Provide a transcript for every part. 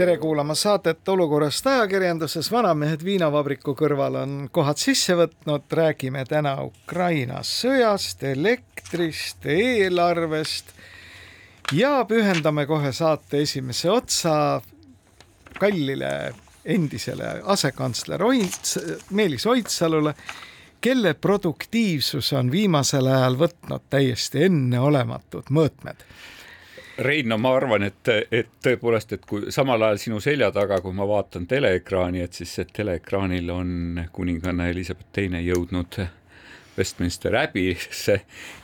tere kuulama saadet Olukorrast ajakirjanduses. vanamehed viinavabriku kõrval on kohad sisse võtnud, räägime täna Ukraina sõjast, elektrist, eelarvest. Ja pühendame kohe saate esimese otsa kallile endisele asekantsler Oints, Meelis Oidsalule, kelle produktiivsus on viimasel ajal võtnud täiesti enneolematud mõõtmed Rein, no ma arvan, et, et tõepoolest, et kui samal ajal sinu selja taga, kui ma vaatan teleekraani, et siis teleekraanil on kuninganna Elizabeth Teine jõudnud Westminster Abbey'sse,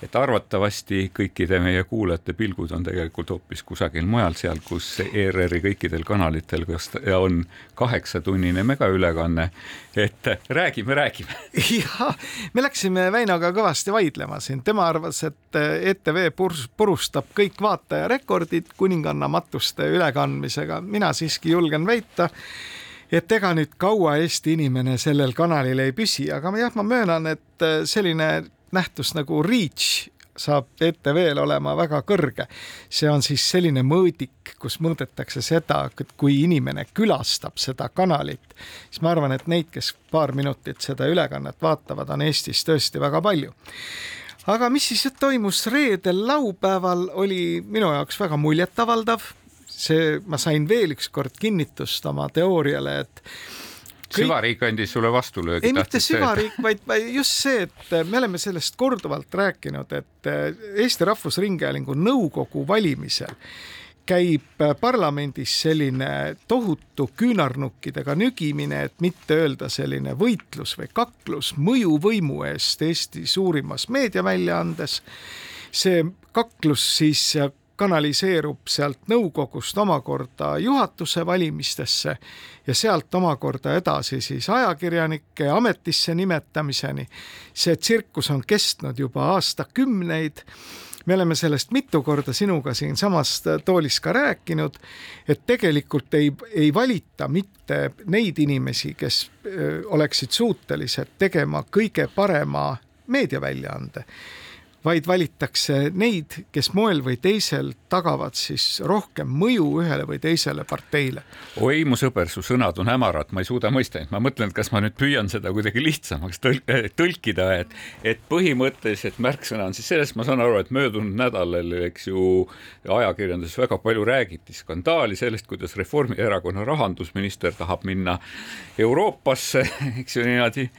et arvatavasti kõikide meie kuulajate pilgud on tegelikult hoopis kusagil mujal, seal, kus ERR-i kõikidel kanalitel on kaheksatunnine megaülekanne. et räägime, räägime. jah, me läksime Väinoga kõvasti vaidlema siin, tema arvas, et ETV purustab kõik vaatajarekordid kuninganna matuste ülekandmisega, mina siiski julgen väita et ega nüüd kaua Eesti inimene sellel kanalil ei püsi, aga jah, ma möönan, et äh, selline nähtus nagu reach saab ETV-l olema väga kõrge. see on siis selline mõõdik, kus mõõdetakse seda, et kui inimene külastab seda kanalit, siis ma arvan, et neid, kes paar minutit seda ülekannet vaatavad, on Eestis tõesti väga palju aga mis siis toimus reedel, laupäeval oli minu jaoks väga muljetavaldav see, ma sain veel ükskord kinnitust oma teooriale, et kõik... süvariik andis sulle vastulöögi. ei, mitte süvariik, vaid, vaid just see, et me oleme sellest korduvalt rääkinud, et Eesti Rahvusringhäälingu nõukogu valimisel käib parlamendis selline tohutu küünarnukkidega nügimine, et mitte öelda selline võitlus või kaklus mõjuvõimu eest Eesti suurimas meediaväljaandes. see kaklus siis kanaliseerub sealt nõukogust omakorda juhatuse valimistesse ja sealt omakorda edasi siis ajakirjanike ametisse nimetamiseni. see tsirkus on kestnud juba aastakümneid me oleme sellest mitu korda sinuga siinsamas toolis ka rääkinud, et tegelikult ei, ei valita mitte neid inimesi, kes oleksid suutelised tegema kõige parema meediaväljaande vaid valitakse neid, kes moel või teisel tagavad siis rohkem mõju ühele või teisele parteile. oi, mu sõber, su sõnad on hämarad, ma ei suuda mõista, et ma mõtlen, et kas ma nüüd püüan seda kuidagi lihtsamaks tõl eh, tõlkida, et, et põhimõtteliselt märksõna on siis selles, ma saan aru, et möödunud nädalal, eks ju, ajakirjanduses väga palju räägiti skandaali sellest, kuidas Reformierakonna rahandusminister tahab minna Euroopasse, eks ju niimoodi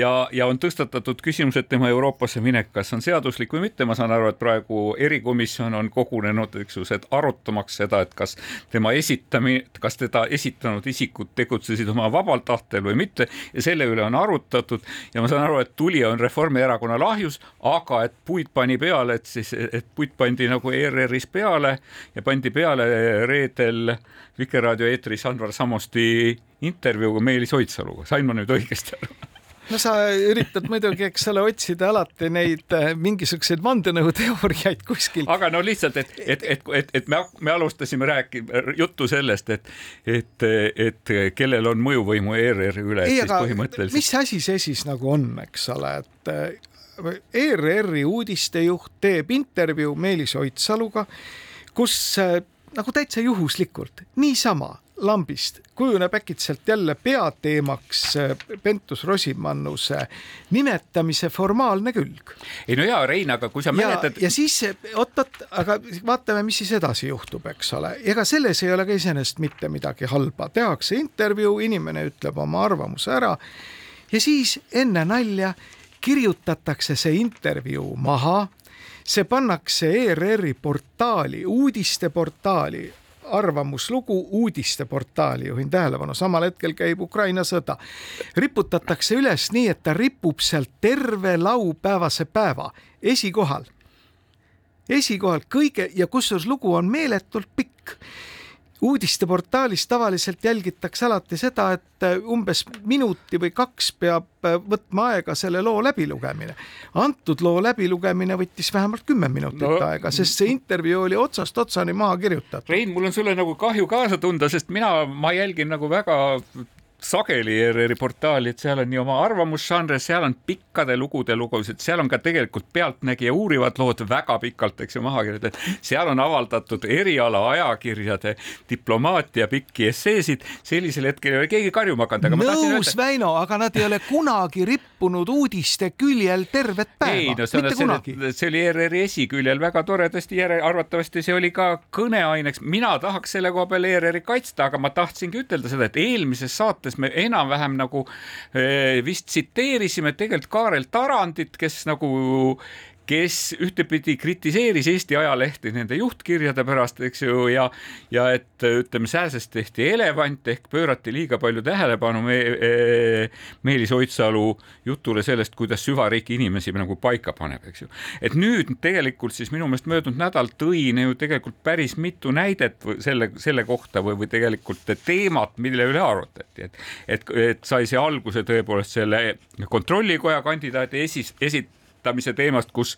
ja, ja on tõstatatud küsimus, et tema Euroopasse minek, kas on seaduslik või mitte, ma saan aru, et praegu erikomisjon on kogunenud, eks ju, arutamaks seda, et kas tema esitamine, kas teda esitanud isikud tegutsesid oma vabal tahtel või mitte. Ja selle üle on arutatud. Ja ma saan aru, et tulija on Reformierakonnal ahjus, aga et puid pani peale, et siis, et puit pandi nagu ERR-is peale ja pandi peale reedel Vikerraadio eetris Anvar Samosti intervjuuga Meelis Oidsaluga, sain ma nüüd õigesti aru? No sa üritad muidugi, eks ole, otsida alati neid äh, mingisuguseid vandenõuteooriaid kuskil. aga no lihtsalt, et, et, et, et, et me, me alustasime rääkima juttu sellest, et, et, et kellel on mõjuvõimu ERR-i üle, et siis põhimõtteliselt. mis asi see siis nagu on, eks ole, et äh, ERR-i uudistejuht teeb intervjuu Meelis Oidsaluga, kus äh, nagu täitsa juhuslikult, niisama lambist kujuneb äkitselt jälle peateemaks äh, Pentus-Rosimannuse nimetamise formaalne külg. ei no jaa, Rein, aga kui sa mäletad. ja siis oot-oot, aga vaatame, mis siis edasi juhtub, eks ole, ega selles ei ole ka iseenesest mitte midagi halba, tehakse intervjuu, inimene ütleb oma arvamuse ära ja siis enne nalja kirjutatakse see intervjuu maha see pannakse ERR-i portaali, uudisteportaali, arvamuslugu uudisteportaali, juhin tähelepanu, samal hetkel käib Ukraina sõda. riputatakse üles nii, et ta ripub sealt terve laupäevase päeva esikohal. esikohal kõige ja kusjuures lugu on meeletult pikk uudisteportaalis tavaliselt jälgitakse alati seda, et äh, umbes minuti või kaks peab äh, võtma aega selle loo läbilugemine. antud loo läbilugemine võttis vähemalt kümme minutit no, aega, sest see intervjuu oli otsast otsani maha kirjutatud. Rein, mul on sulle nagu kahju kaasa tunda, sest mina, ma jälgin nagu väga sageli ERR-i portaali, et seal on nii oma arvamusžanre, seal on pikkade lugude lugusid, seal on ka tegelikult Pealtnägija uurivad lood väga pikalt, eks ju, maha kirjutatud. seal on avaldatud eriala ajakirjade diplomaatia pikki esseesid, sellisel hetkel ei ole keegi karjuma hakanud, aga nõus, Väino, aga nad ei ole kunagi rippunud uudiste küljel tervet päeva. ei no see, see, see oli ERR-i esiküljel väga toredasti järele, arvatavasti see oli ka kõneaineks. mina tahaks selle koha peal ERR-i kaitsta, aga ma tahtsingi ütelda seda, et eelmises saates saates me enam-vähem nagu eh, vist tsiteerisime tegelikult Kaarel Tarandit, kes nagu kes ühtepidi kritiseeris Eesti ajalehti nende juhtkirjade pärast, eks ju, ja ja et ütleme, sääsest tehti elevant ehk pöörati liiga palju tähelepanu me, e, Meelis Oidsalu jutule sellest, kuidas süvariik inimesi nagu paika paneb, eks ju. et nüüd tegelikult siis minu meelest möödunud nädal tõi ju tegelikult päris mitu näidet selle, selle kohta või, või tegelikult teemat, mille üle arutati, et et, et sai see alguse tõepoolest selle kontrollikoja kandidaadi esis, esit-, hävitamise teemast, kus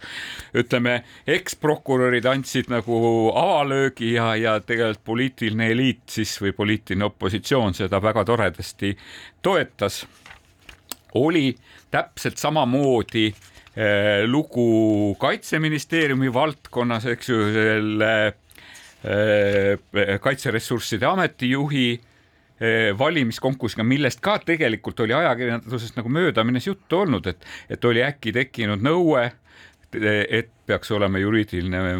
ütleme, eksprokurörid andsid nagu avalöögi ja, ja tegelikult poliitiline eliit siis või poliitiline opositsioon seda väga toredasti toetas. oli täpselt samamoodi äh, lugu kaitseministeeriumi valdkonnas, eks ju, selle äh, kaitseressursside ameti juhi Eh, valimiskonkursiga, millest ka tegelikult oli ajakirjandusest nagu möödaminnes juttu olnud, et, et oli äkki tekkinud nõue, et peaks olema juriidiline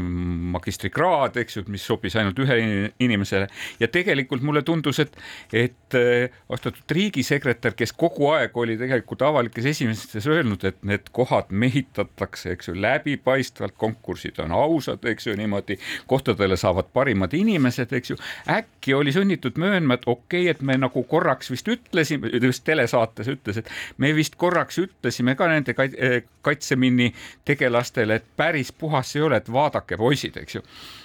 magistrikraad, eks ju, mis sobis ainult ühele inimesele ja tegelikult mulle tundus, et, et äh, austatud riigisekretär, kes kogu aeg oli tegelikult avalikes esimestes öelnud, et need kohad mehitatakse, eks ju, läbipaistvalt, konkursid on ausad, eks ju, niimoodi kohtadele saavad parimad inimesed, eks ju. äkki oli sunnitud möönma, et okei okay,, et me nagu korraks vist ütlesime, just telesaates ütles, et me vist korraks ütlesime ka nende kaitseminni tegelastele, et päris päris puhas ei ole, et vaadake, poisid, eks ju.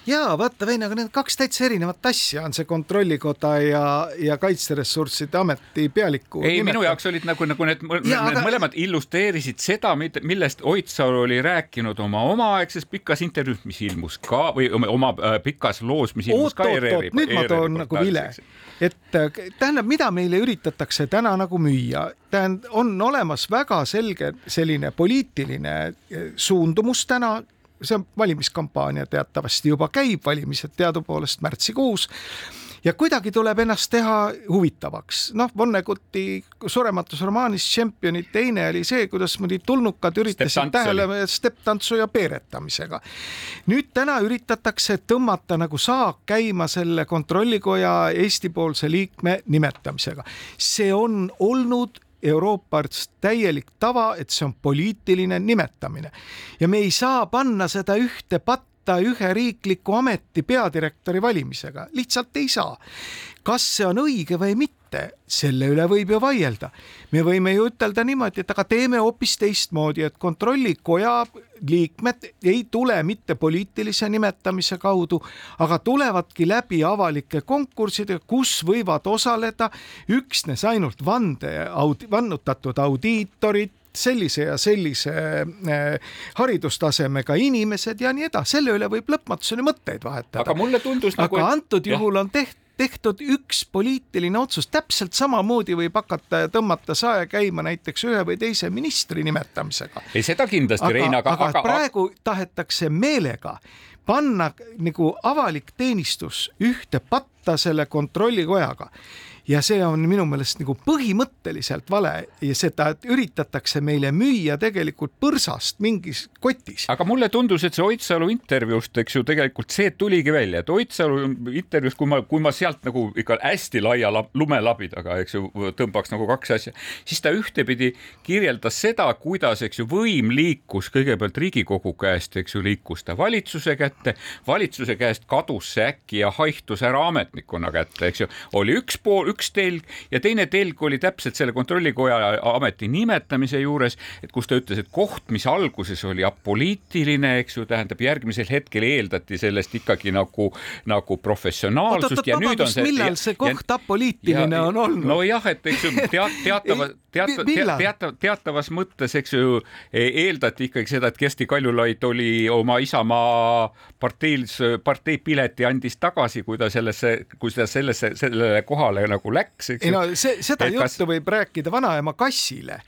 ja vaata, Vein, aga need kaks täitsa erinevat asja on see Kontrollikoda ja, ja Kaitseressursside Ameti pealiku. ei, minu jaoks olid nagu, nagu need, need aga... mõlemad illustreerisid seda, millest Oidsalu oli rääkinud oma omaaegses pikas intervjuus, mis ilmus ka või oma, oma äh, pikas loos, mis ilmus oot, ka ERR-i. nüüd ma toon nagu vile et äh, tähendab, mida meile üritatakse täna nagu müüa, tähendab, on olemas väga selge selline poliitiline äh, suundumus täna, see valimiskampaania teatavasti juba käib, valimised teadupoolest märtsikuus ja kuidagi tuleb ennast teha huvitavaks. noh, Vonneguti surematus romaanis Tšempionid teine oli see, kuidas mõni tulnukad üritasid tähele stepp-tantsu ja peeretamisega. nüüd täna üritatakse tõmmata nagu saak käima selle kontrollikoja Eesti-poolse liikme nimetamisega. see on olnud Euroopas täielik tava, et see on poliitiline nimetamine ja me ei saa panna seda ühte patta võtta ühe riikliku ameti peadirektori valimisega, lihtsalt ei saa. kas see on õige või mitte, selle üle võib ju vaielda. me võime ju ütelda niimoodi, et aga teeme hoopis teistmoodi, et kontrollikoja liikmed ei tule mitte poliitilise nimetamise kaudu, aga tulevadki läbi avalike konkursside, kus võivad osaleda üksnes ainult vande, vannutatud audiitorid, sellise ja sellise äh, haridustasemega inimesed ja nii edasi, selle üle võib lõpmatuseni mõtteid vahetada. aga mulle tundus nagu. aga antud juhul on tehtud tehtud üks poliitiline otsus, täpselt samamoodi võib hakata ja tõmmata sae käima näiteks ühe või teise ministri nimetamisega. ei, seda kindlasti, Rein, aga, aga, aga praegu tahetakse meelega panna nagu avalik teenistus ühte patta selle kontrollikojaga ja see on minu meelest nagu põhimõtteliselt vale ja seda üritatakse meile müüa tegelikult põrsast mingis kotis. aga mulle tundus, et see Oidsalu intervjuust, eks ju, tegelikult see tuligi välja, et Oidsalu intervjuus, kui ma, kui ma sealt nagu ikka hästi laia lumelabidaga, eks ju, tõmbaks nagu kaks asja, siis ta ühtepidi kirjeldas seda, kuidas, eks ju, võim liikus kõigepealt Riigikogu käest, eks ju, liikus ta valitsuse kätte, valitsuse käest kadus see äkki ja haihtus ära ametnikkonna kätte, eks ju, oli üks pool, üks telg ja teine telg oli täpselt selle kontrollikoja ameti nimetamise juures, et kus ta ütles, et koht, mis alguses oli apoliitiline, eks ju, tähendab järgmisel hetkel eeldati sellest ikkagi nagu, nagu professionaalsust on see. millal see koht apoliitiline on olnud? nojah, et eks ju teat, teatava, teata, teata, teatavas mõttes, eks ju, e-, eeldati ikkagi seda, et Kersti Kaljulaid oli oma Isamaa parteis, parteipileti andis tagasi, kui ta sellesse, kui ta sellesse, sellele kohale nagu läks. ei no see, seda juttu kas... võib rääkida vanaema kassile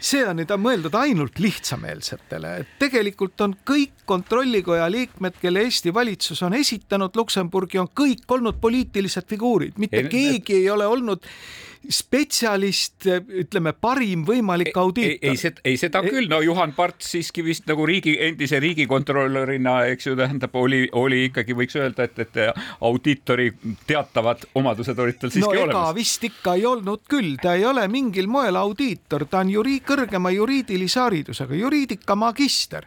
see on nüüd mõeldud ainult lihtsameelsetele, et tegelikult on kõik kontrollikoja liikmed, kelle Eesti valitsus on esitanud Luksemburgi, on kõik olnud poliitilised figuurid, mitte ei, keegi ei ole olnud spetsialist, ütleme parim võimalik audiitor. ei, ei, ei, ei seda küll, no Juhan Parts siiski vist nagu riigi, endise riigikontrolörina, eks ju, tähendab, oli, oli ikkagi võiks öelda, et, et audiitori teatavad omadused olid tal siiski no, olemas. vist ikka ei olnud küll, ta ei ole mingil moel audiitor, ta on juri-, kõrgema juriidilise haridusega, juriidika magister.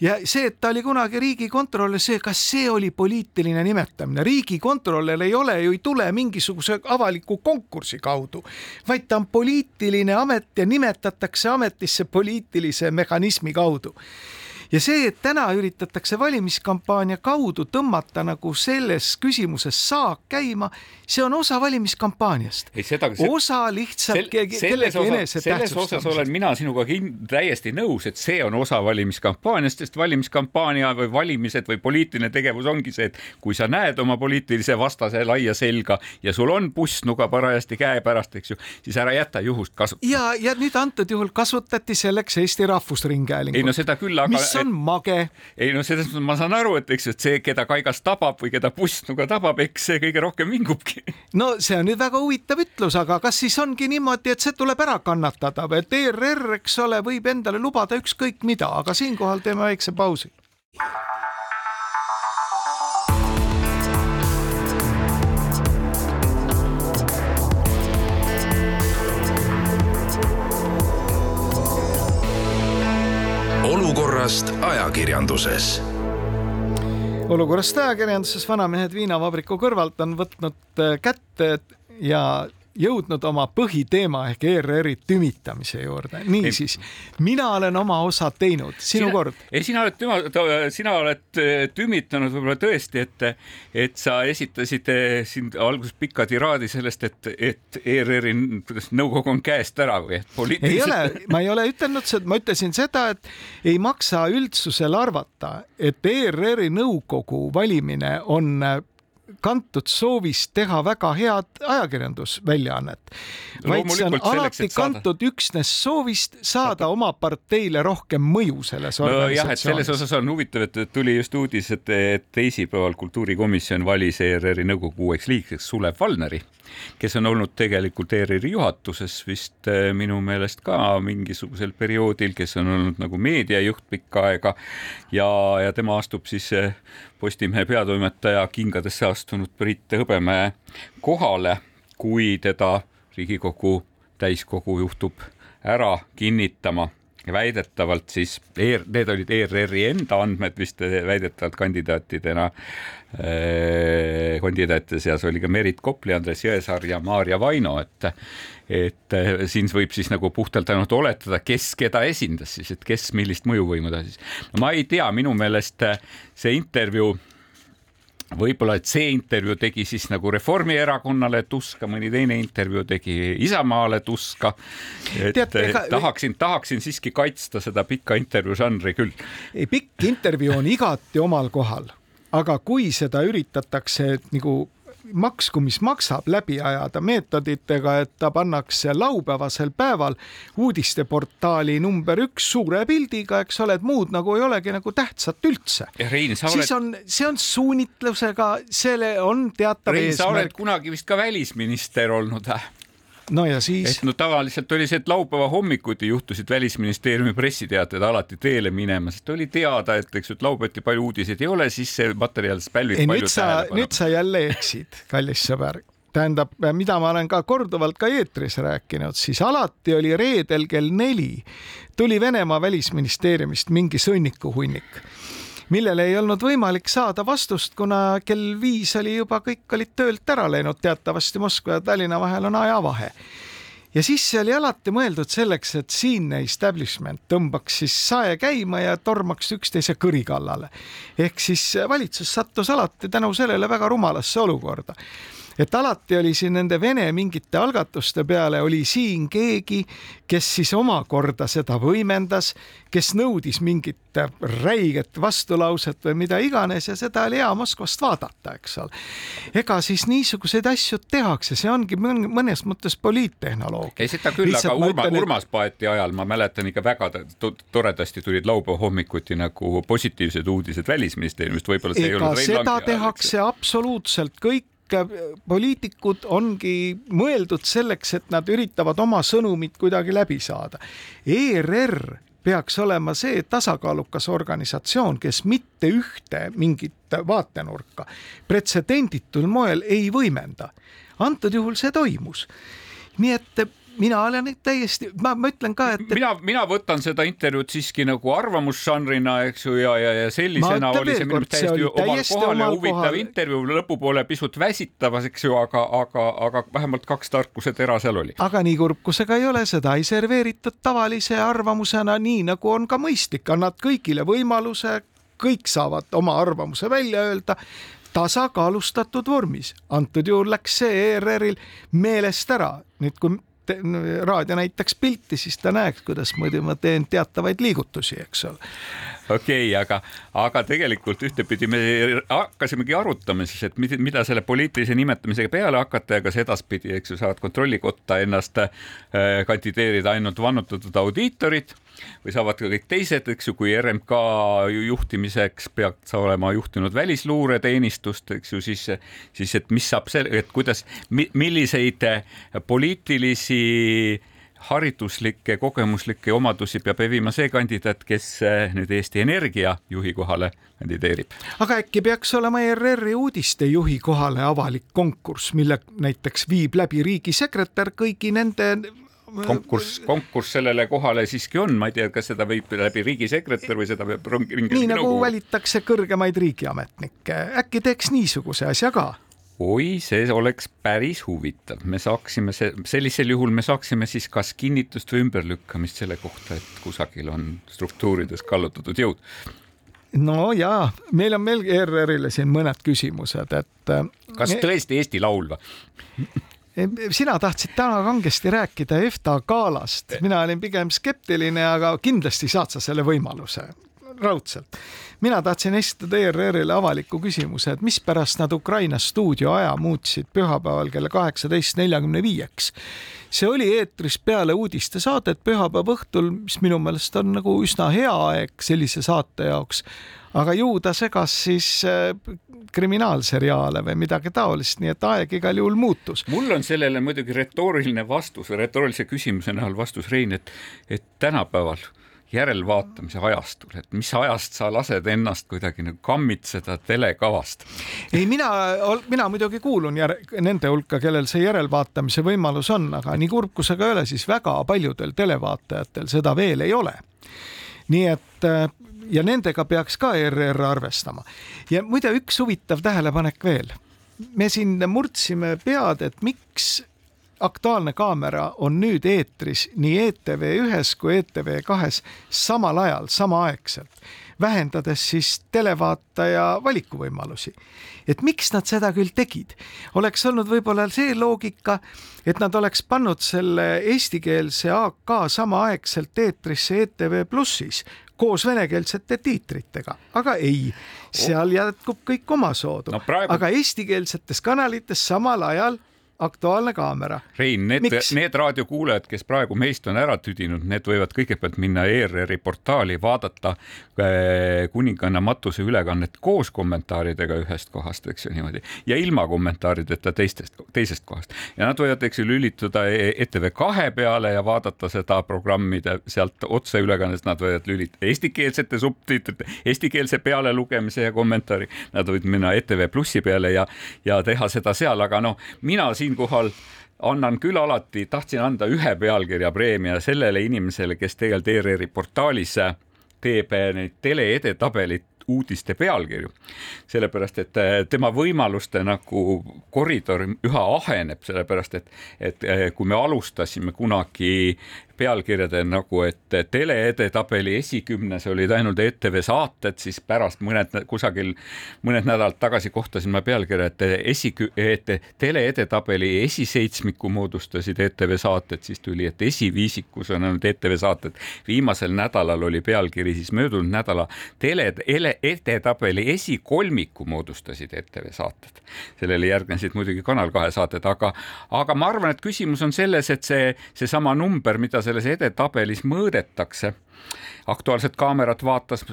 Ja see, et ta oli kunagi riigikontrolör, see, kas see oli poliitiline nimetamine, riigikontrolör ei ole ju, ei tule mingisuguse avaliku konkursi kaudu, vaid ta on poliitiline amet ja nimetatakse ametisse poliitilise mehhanismi kaudu ja see, et täna üritatakse valimiskampaania kaudu tõmmata nagu selles küsimuses saak käima, see on osa valimiskampaaniast. osa lihtsalt sel, kellegi enese selles osas olen mina sinuga täiesti nõus, et see on osa valimiskampaaniast, sest valimiskampaania või valimised või poliitiline tegevus ongi see, et kui sa näed oma poliitilise vastase laia selga ja sul on pussnuga parajasti käepärast, eks ju, siis ära jäta juhust kasutada. ja, ja nüüd antud juhul kasutati selleks Eesti Rahvusringhäälingut. ei no seda küll, aga mis on mage. ei no selles mõttes ma saan aru, et eks, et see, keda kaigas tabab või keda pussnuga tabab, eks see kõige rohkem vingubki. no see on nüüd väga huvitav ütlus, aga kas siis ongi niimoodi, et see tuleb ära kannatada või et ERR, eks ole, võib endale lubada ükskõik mida, aga siinkohal teeme väikse pausi. Olukorrast ajakirjanduses. Olukorrast ajakirjanduses vanamehed viinavabriku kõrvalt on võtnud äh, kätte ja jõudnud oma põhiteema ehk ERR-i tümitamise juurde. niisiis, mina olen oma osa teinud, sinu sina, kord. ei, sina oled tüma, sina oled äh, tümitanud võib-olla tõesti, et, et sa esitasid äh, siin alguses pika tiraadi sellest, et, et ERR-i nõukogu on käest ära või et poliitiliselt. ei ole, ma ei ole ütelnud seda, ma ütlesin seda, et ei maksa üldsusel arvata, et ERR-i nõukogu valimine on kantud soovist teha väga head ajakirjandusväljaannet, vaid see on alati selleks, kantud saada... üksnes soovist saada oma parteile rohkem mõju selles organisatsioonis. jah, et selles osas on huvitav, et tuli just uudis, et teisipäeval kultuurikomisjon valis ERR-i nõukogu uueks liikmeks Sulev Valneri kes on olnud tegelikult ERR-i juhatuses vist eh, minu meelest ka mingisugusel perioodil, kes on olnud nagu meediajuht pikka aega. Ja, ja tema astub siis eh, Postimehe peatoimetaja kingadesse astunud Priit Hõbemäe kohale, kui teda Riigikogu täiskogu juhtub ära kinnitama väidetavalt siis ER, need olid ERR-i enda andmed vist väidetavalt kandidaatidena äh,. kandidaatide seas oli ka Merit Kopli, Andres Jõesaar ja Maarja Vaino, et et äh, siin võib siis nagu puhtalt ainult oletada, kes keda esindas siis, et kes millist mõjuvõimu ta siis. no ma ei tea, minu meelest see intervjuu võib-olla, et see intervjuu tegi siis nagu Reformierakonnale tuska, mõni teine intervjuu tegi Isamaale tuska. et Tead, ega... tahaksin, tahaksin siiski kaitsta seda pika intervjuu žanri küll. ei, pikk intervjuu on igati omal kohal, aga kui seda üritatakse nagu maksku, mis maksab, läbi ajada meetoditega, et ta pannakse laupäevasel päeval uudisteportaali number üks suure pildiga, eks ole, et muud nagu ei olegi nagu tähtsat üldse. Rein, oled... siis on, see on suunitlusega, selle on teatav Rein, eesmärk. sa oled kunagi vist ka välisminister olnud äh?? No ja siis? et no tavaliselt oli see, et laupäeva hommikuti juhtusid Välisministeeriumi pressiteated alati teele minema, sest oli teada, et eks ju, et laupäeviti palju uudiseid ei ole, siis see materjal pälvib palju nüüd sa, nüüd sa jälle eksid, kallis sõber tähendab, mida ma olen ka korduvalt ka eetris rääkinud, siis alati oli reedel kell neli tuli Venemaa välisministeeriumist mingi sõnnikuhunnik millele ei olnud võimalik saada vastust, kuna kell viis oli juba, kõik olid töölt ära läinud, teatavasti Moskva ja Tallinna vahel on ajavahe ja siis see oli alati mõeldud selleks, et siinne establishment tõmbaks siis sae käima ja tormaks üksteise kõri kallale. ehk siis valitsus sattus alati tänu sellele väga rumalasse olukorda et alati oli siin nende Vene mingite algatuste peale oli siin keegi, kes siis omakorda seda võimendas, kes nõudis mingit räiget vastulauset või mida iganes ja seda oli hea Moskvast vaadata, eks ole. ega siis niisuguseid asju tehakse, see ongi mõnes mõttes poliittehnoloogia. ei, seda küll, aga Urma, ütlen, Urmas Paeti ajal ma mäletan ikka väga toredasti tulid laupäeva hommikuti nagu positiivsed uudised Välisministeeriumist, võib-olla see ei olnud seda tehakse ajal, absoluutselt kõik poliitikud ongi mõeldud selleks, et nad üritavad oma sõnumit kuidagi läbi saada. ERR peaks olema see tasakaalukas organisatsioon, kes mitte ühte mingit vaatenurka pretsedenditul moel ei võimenda. antud juhul see toimus. nii et mina olen täiesti, ma, ma ütlen ka, et, mina, mina võtan seda intervjuud siiski nagu arvamusžanrina, eks ju, ja, ja, ja sellisena oli see minu meelest täiesti omal kohal ja huvitav kohal. intervjuu, lõpupoole pisut väsitavas, eks ju, aga, aga, aga vähemalt kaks tarkuse tera seal oli. aga nii kurb, kui see ka ei ole, seda ei serveeritud tavalise arvamusena, nii nagu on ka mõistlik, annad kõigile võimaluse, kõik saavad oma arvamuse välja öelda tasakaalustatud vormis. antud juhul läks see ERR-il meelest ära. nüüd, kui raadio näitaks pilti, siis ta näeks, kuidas muidu ma teen teatavaid liigutusi, eks ole. Okei okay,, aga, aga tegelikult ühtepidi me hakkasimegi arutama siis, et mida selle poliitilise nimetamisega peale hakata ja kas edaspidi, eks ju, saavad kontrollikotta ennast äh, kandideerida ainult vannutatud audiitorid või saavad ka kõik teised, eks ju, kui RMK juhtimiseks peaks olema juhtinud välisluureteenistust, eks ju, siis, siis et mis saab selle, et kuidas, milliseid poliitilisi hariduslikke, kogemuslikke omadusi peab evima see kandidaat, kes nüüd Eesti Energia juhi kohale kandideerib. aga äkki peaks olema ERR-i uudistejuhi kohale avalik konkurss, mille näiteks viib läbi riigisekretär kõigi nende konkurss, konkurss sellele kohale siiski on, ma ei tea, kas seda võib läbi riigisekretär või seda peab nii nagu valitakse kõrgemaid riigiametnikke, äkki teeks niisuguse asja ka? Oi, see oleks päris huvitav, me saaksime see, sellisel juhul me saaksime siis kas kinnitust või ümberlükkamist selle kohta, et kusagil on struktuurides kallutatud jõud no jaa, meil on veel ERR-ile siin mõned küsimused, et. kas tõesti Eesti Laul või? sina tahtsid täna kangesti rääkida EFTA galast, mina olin pigem skeptiline, aga kindlasti saad sa selle võimaluse raudselt. mina tahtsin esitada ERR-ile avaliku küsimuse, et mispärast nad Ukraina stuudio aja muutsid pühapäeval kella kaheksateist neljakümne viieks. see oli eetris peale uudistesaadet pühapäeva õhtul, mis minu meelest on nagu üsna hea aeg sellise saate jaoks aga ju ta segas siis äh, kriminaalseriaale või midagi taolist, nii et aeg igal juhul muutus. mul on sellele muidugi retooriline vastus retoorilise küsimuse näol vastus, Rein, et, et tänapäeval järelvaatamise ajastul, et mis ajast sa lased ennast kuidagi nagu kammitseda telekavast? ei, mina, mina muidugi kuulun jär, nende hulka, kellel see järelvaatamise võimalus on, aga nii kurb kui see ka ei ole, siis väga paljudel televaatajatel seda veel ei ole. nii et äh, ja nendega peaks ka ERR arvestama. ja muide, üks huvitav tähelepanek veel. me siin murdsime pead, et miks Aktuaalne kaamera on nüüd eetris nii ETV ühes kui ETV kahes samal ajal, samaaegselt, vähendades siis televaataja valikuvõimalusi. et miks nad seda küll tegid, oleks olnud võib-olla see loogika, et nad oleks pannud selle eestikeelse AK samaaegselt eetrisse ETV Plussis, koos venekeelsete tiitritega, aga ei, seal jätkub kõik omasoodu no, praegu... aga eestikeelsetes kanalites samal ajal Aktuaalne kaamera. Rein, need, need raadiokuulajad, kes praegu meist on ära tüdinud, need võivad kõigepealt minna ERR-i portaali, vaadata äh, kuninganna matuse ülekannet koos kommentaaridega ühest kohast, eks ju niimoodi, ja ilma kommentaarideta teistest, teisest kohast. ja nad võivad, eks ju, lülituda ETV kahe peale ja vaadata seda programmide sealt otseülekannet, nad võivad lülitada eestikeelsete subtiitrite, eestikeelse pealelugemise ja kommentaari, nad võivad minna ETV Plussi peale ja, ja teha seda seal, aga noh, mina siin siinkohal annan küll alati, tahtsin anda ühe pealkirja preemia sellele inimesele, kes tegelikult ERR-i portaalis teeb neid tele-edetabelit uudiste pealkirju. sellepärast, et äh, tema võimaluste nagu koridor üha aheneb, sellepärast et, et äh, kui me alustasime kunagi pealkirjade nagu, et tele-edetabeli esikümnes olid ainult ETV saated, siis pärast mõned kusagil mõned nädalad tagasi kohtasin ma pealkirja, et esi, et tele-edetabeli esiseitsmiku moodustasid ETV saated, siis tuli, et esiviisikus on ainult ETV saated. viimasel nädalal oli pealkiri siis möödunud nädala tele-edetabeli esikolmiku moodustasid ETV saated. sellele järgnesid muidugi Kanal kahe saated, aga, aga ma arvan, et küsimus on selles, et see, seesama number, mida see selles edetabelis mõõdetakse. Aktuaalset kaamerat vaatas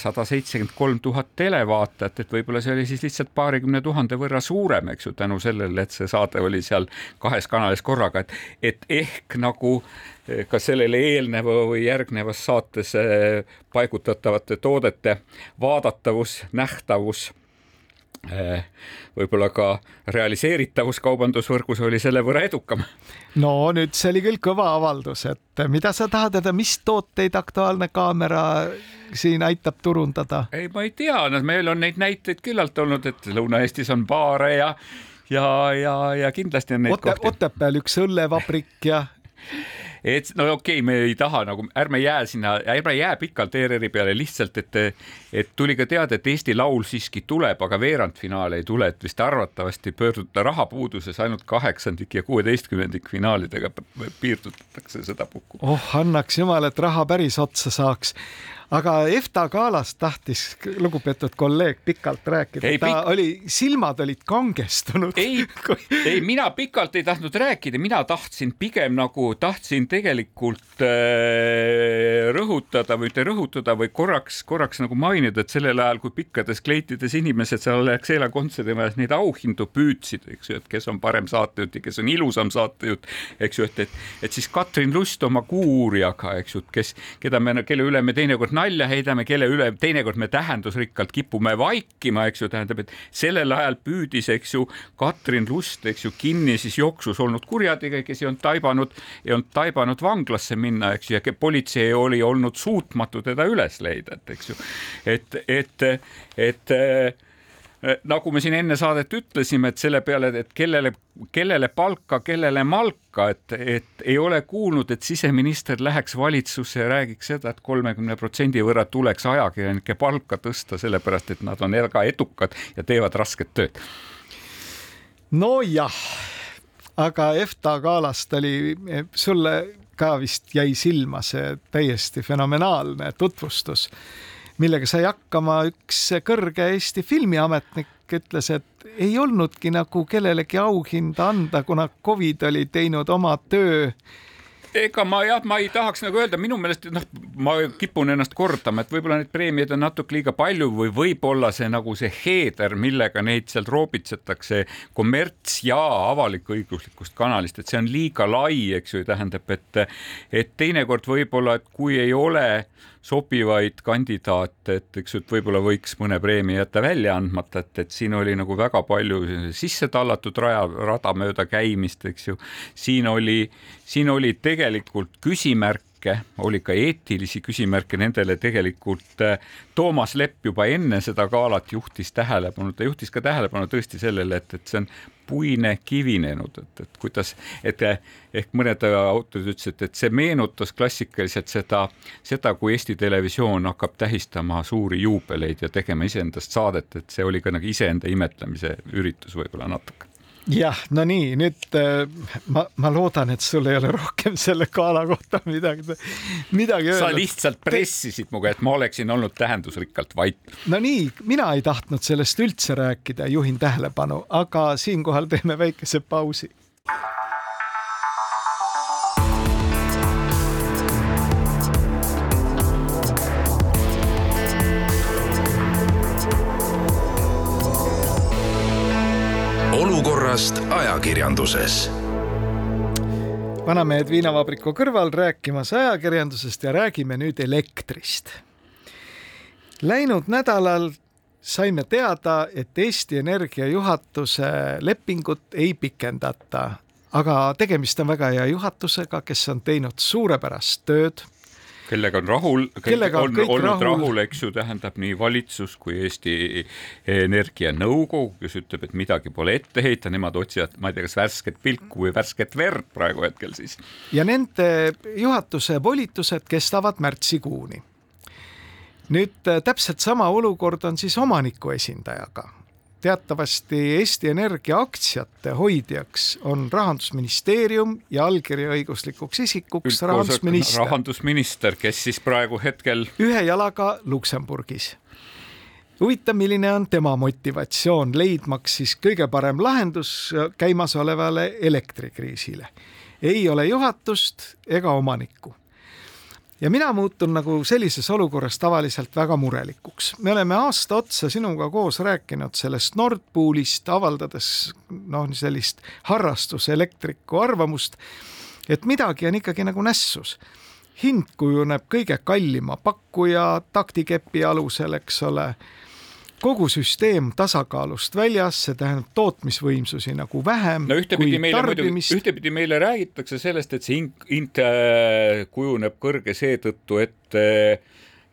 sada seitsekümmend kolm tuhat televaatajat, et võib-olla see oli siis lihtsalt paarikümne tuhande võrra suurem, eks ju, tänu sellele, et see saade oli seal kahes kanalis korraga, et, et ehk nagu ka sellele eelneva või järgnevas saates eh, paigutatavate toodete vaadatavus, nähtavus võib-olla ka realiseeritavus kaubandusvõrgus oli selle võrra edukam. no nüüd see oli küll kõva avaldus, et mida sa tahad teada, mis tooteid Aktuaalne Kaamera siin aitab turundada? ei, ma ei tea, no meil on neid näiteid küllalt olnud, et Lõuna-Eestis on baare ja ja, ja, ja kindlasti on neid Ote, kohti. Otepääl üks õllevabrik ja et no okei okay,, me ei taha nagu, ärme jää sinna, ärme jää pikalt ERR-i peale lihtsalt, et, et tuli ka teada, et Eesti Laul siiski tuleb, aga veerandfinaale ei tule, et vist arvatavasti pöörduda rahapuuduses ainult kaheksandik ja kuueteistkümnendik finaalidega piirdutakse sedapuhku. oh, annaks jumal, et raha päris otsa saaks aga EFTA galast tahtis lugupeetud kolleeg pikalt rääkida, ta pik... oli, silmad olid kangestunud. ei ei, mina pikalt ei tahtnud rääkida, mina tahtsin pigem nagu, tahtsin tegelikult äh, rõhutada või mitte rõhutada, või korraks, korraks nagu mainida, et sellel ajal, kui pikkades kleitides inimesed seal Alexela kontserdi majas neid auhindu püüdsid, eks ju, et kes on parem saatejuht ja kes on ilusam saatejuht, eks ju, et, et, et siis Katrin Lust oma kuurijaga, eks ju, kes, keda me, kelle üle me teinekord nalja heidame, kelle üle teinekord me tähendusrikkalt kipume vaikima, eks ju, tähendab, et sellel ajal püüdis, eks ju, Katrin Lust, eks ju, kinni siis jooksus olnud kurjategija, kes ei olnud taibanud, ei olnud taibanud vanglasse minna, eks ju, ja politsei oli olnud suutmatu teda üles leida, et eks ju, et, et, et, et nagu me siin enne saadet ütlesime, et selle peale, et kellele, kellele palka, kellele malka, et, et ei ole kuulnud, et siseminister läheks valitsusse ja räägiks seda et, et kolmekümne protsendi võrra tuleks ajakirjanike palka tõsta, sellepärast et nad on väga edukad ja teevad rasket tööd. nojah, aga EFTA galast oli sulle ka vist jäi silma see täiesti fenomenaalne tutvustus millega sai hakkama üks kõrge Eesti filmiametnik, ütles, et ei olnudki nagu kellelegi auhinda anda, kuna Covid oli teinud oma töö. Ega ma jah, ma ei tahaks nagu öelda, minu meelest noh, ma kipun ennast kordama, et võib-olla neid preemiaid on natuke liiga palju või võib-olla see nagu see heeder, millega neid sealt roobitsetakse kommerts ja avalik-õiguslikust kanalist, et see on liiga lai, eks ju, tähendab, et et teinekord võib-olla, et kui ei ole sobivaid kandidaate, et eks et võib-olla võiks mõne preemia jätta välja andmata, et, et siin oli nagu väga palju sisse tallatud raja, rada mööda käimist, eks ju. siin oli, siin oli tegelikult küsimärk küsimärke, oli ka eetilisi küsimärke nendele tegelikult äh, Toomas Lepp juba enne seda galat juhtis tähelepanu, ta juhtis ka tähelepanu tõesti sellele, et, et see on puine kivinenud, et, et kuidas, et ehk mõned autorid ütlesid, et see meenutas klassikaliselt seda, seda, kui Eesti Televisioon hakkab tähistama suuri juubeleid ja tegema iseendast saadet, et see oli ka nagu iseenda imetlemise üritus võib-olla natuke jah, no nii, nüüd äh, ma, ma loodan, et sul ei ole rohkem selle gala kohta midagi, midagi öelda. sa lihtsalt pressisid muga, et ma oleksin olnud tähendusrikkalt vait. no nii, mina ei tahtnud sellest üldse rääkida, juhin tähelepanu, aga siinkohal teeme väikese pausi olukorrast ajakirjanduses vanamehed viinavabriku kõrval rääkimas ajakirjandusest ja räägime nüüd elektrist. Läinud nädalal saime teada, et Eesti Energia juhatuse lepingut ei pikendata, aga tegemist on väga hea juhatusega, kes on teinud suurepärast tööd. Kellega on rahul, kellega on, olnud rahul, rahul, eks ju, tähendab nii valitsus kui Eesti Energianõukogu, kes ütleb, et midagi pole ette heita, nemad otsivad, ma ei tea, kas värsket pilku või värsket verd praegu hetkel siis. ja nende juhatuse volitused kestavad märtsikuuni. nüüd täpselt sama olukord on siis omaniku esindajaga teatavasti Eesti Energia aktsiate hoidjaks on Rahandusministeerium ja allkirjaõiguslikuks isikuks rahandusminister. rahandusminister, kes siis praegu hetkel ühe jalaga Luksemburgis. huvitav, milline on tema motivatsioon leidmaks siis kõige parem lahendus käimasolevale elektrikriisile. ei ole juhatust ega omanikku ja mina muutun nagu sellises olukorras tavaliselt väga murelikuks. me oleme aasta otsa sinuga koos rääkinud sellest Nord Poolist, avaldades noh, sellist harrastuselektriku arvamust, et midagi on ikkagi nagu nässus. hind kujuneb kõige kallima pakkuja taktikepi alusel, eks ole kogu süsteem tasakaalust väljas, see tähendab tootmisvõimsusi nagu vähem no ühtepidi meile muidugi, ühtepidi meile räägitakse sellest, et see hind äh, kujuneb kõrge seetõttu, et äh,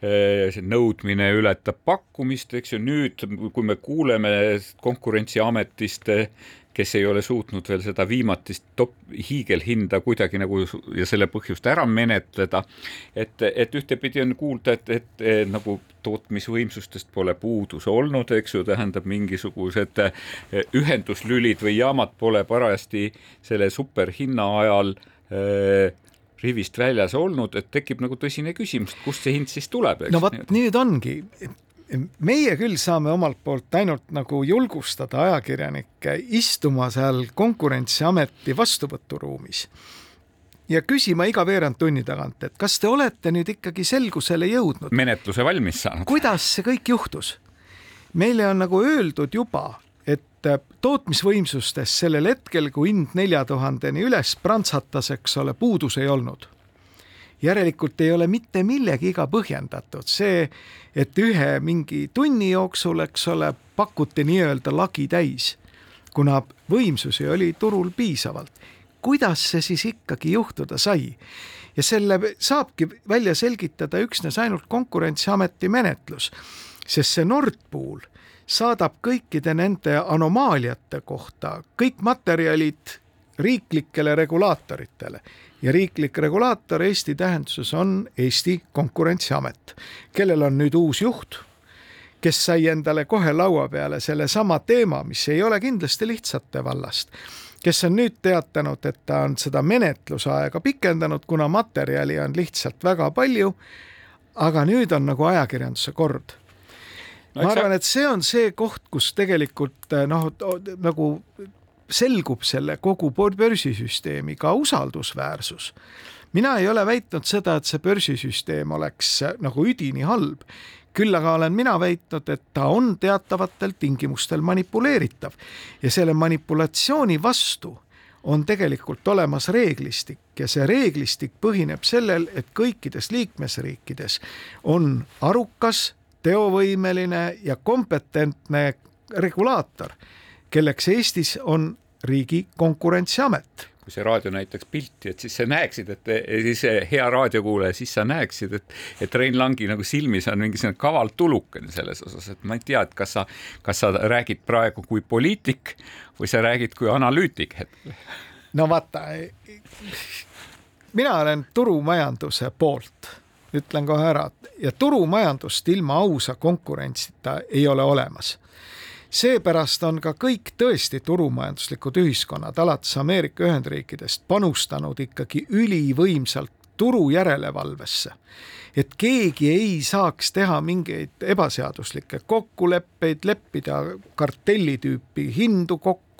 see nõudmine ületab pakkumist, eks ju, nüüd kui me kuuleme Konkurentsiametist kes ei ole suutnud veel seda viimatist top, hiigelhinda kuidagi nagu ja selle põhjust ära menetleda. et, et ühtepidi on kuulda, et, et, et nagu tootmisvõimsustest pole puudus olnud, eks ju, tähendab mingisugused eh, ühenduslülid või jaamad pole parajasti selle superhinna ajal äh, rivist väljas olnud, et tekib nagu tõsine küsimus, kust see hind siis tuleb? no vot, nüüd ongi, meie küll saame omalt poolt ainult nagu julgustada ajakirjanikke istuma seal Konkurentsiameti vastuvõturuumis ja küsima iga veerand tunni tagant, et kas te olete nüüd ikkagi selgusele jõudnud. menetluse valmis saanud. kuidas see kõik juhtus? meile on nagu öeldud juba, et tootmisvõimsustes sellel hetkel, kui hind nelja tuhandeni üles prantsatas, eks ole, puudus ei olnud järelikult ei ole mitte millegiga põhjendatud see, et ühe mingi tunni jooksul, eks ole, pakuti nii-öelda lagi täis, kuna võimsusi oli turul piisavalt. kuidas see siis ikkagi juhtuda sai? ja selle saabki välja selgitada üksnes ainult Konkurentsiameti menetlus, sest see Nord Pool saadab kõikide nende anomaaliate kohta kõik materjalid riiklikele regulaatoritele ja riiklik regulaator Eesti tähenduses on Eesti Konkurentsiamet, kellel on nüüd uus juht, kes sai endale kohe laua peale sellesama teema, mis ei ole kindlasti lihtsate vallast kes on nüüd teatanud, et ta on seda menetlusaega pikendanud, kuna materjali on lihtsalt väga palju. aga nüüd on nagu ajakirjanduse kord no,. ma arvan, et see on see koht, kus tegelikult noh, nagu selgub selle kogu börsisüsteemi ka usaldusväärsus. mina ei ole väitnud seda, et see börsisüsteem oleks nagu üdini halb, küll aga olen mina väitnud, et ta on teatavatel tingimustel manipuleeritav. Ja selle manipulatsiooni vastu on tegelikult olemas reeglistik. Ja see reeglistik põhineb sellel, et kõikides liikmesriikides on arukas, teovõimeline ja kompetentne regulaator kelleks Eestis on riigi konkurentsiamet kui see raadio näitaks pilti, et siis sa näeksid, et siis hea raadiokuulaja, siis sa näeksid, et, et Rein Langi nagu silmis on mingisugune kaval tulukene selles osas, et ma ei tea, et kas sa, kas sa räägid praegu kui poliitik või sa räägid kui analüütik hetkel. no vaata, mina olen turumajanduse poolt, ütlen kohe ära, ja turumajandust ilma ausa konkurentsita ei ole olemas seepärast on ka kõik tõesti turumajanduslikud ühiskonnad alates Ameerika Ühendriikidest panustanud ikkagi ülivõimsalt turu järelevalvesse. et keegi ei saaks teha mingeid ebaseaduslikke kokkuleppeid, leppida kartelli tüüpi hindu kokku,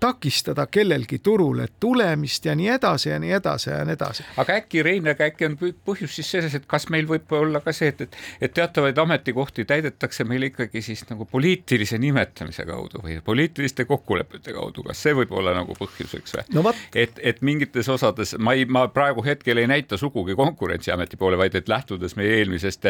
takistada kellelgi turule tulemist ja nii edasi ja nii edasi ja nii edasi. aga äkki, Rein, aga äkki on põhjus siis selles, et kas meil võib olla ka see, et, et, et teatavaid ametikohti täidetakse meil ikkagi siis nagu poliitilise nimetamise kaudu või poliitiliste kokkulepete kaudu, kas see võib olla nagu põhjuseks või no,? et, et mingites osades ma ei, ma praegu hetkel ei näita sugugi Konkurentsiameti poole, vaid et lähtudes meie eelmisest,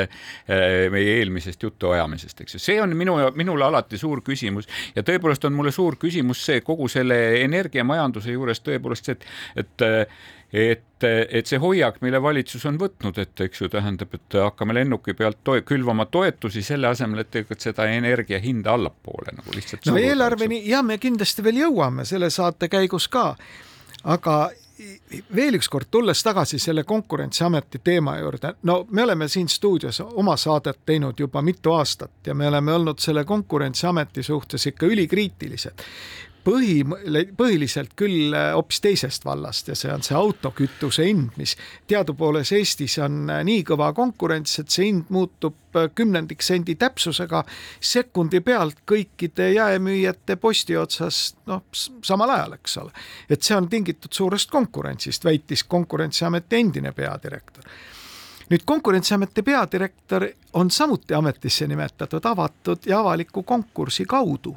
meie eelmisest jutuajamisest, eks ju, see on minu, minule alati suur küsimus ja tõepoolest on mulle suur küsimus see kogu selle energiamajanduse juures tõepoolest see, et, et et, et see hoiak, mille valitsus on võtnud, et eks ju tähendab, et hakkame lennuki pealt toe, külvama toetusi selle asemel, et tegelikult seda energia hinda allapoole nagu lihtsalt. no eelarveni ja me kindlasti veel jõuame selle saate käigus ka, aga veel ükskord tulles tagasi selle Konkurentsiameti teema juurde, no me oleme siin stuudios oma saadet teinud juba mitu aastat ja me oleme olnud selle Konkurentsiameti suhtes ikka ülikriitilised põhi, põhiliselt küll äh, hoopis teisest vallast ja see on see autokütuse hind, mis teadupoolest Eestis on äh, nii kõva konkurents, et see hind muutub äh, kümnendik sendi täpsusega sekundi pealt kõikide jaemüüjate posti otsas, noh, samal ajal, eks ole. et see on tingitud suurest konkurentsist, väitis Konkurentsiameti endine peadirektor nüüd Konkurentsiameti peadirektor on samuti ametisse nimetatud avatud ja avaliku konkursi kaudu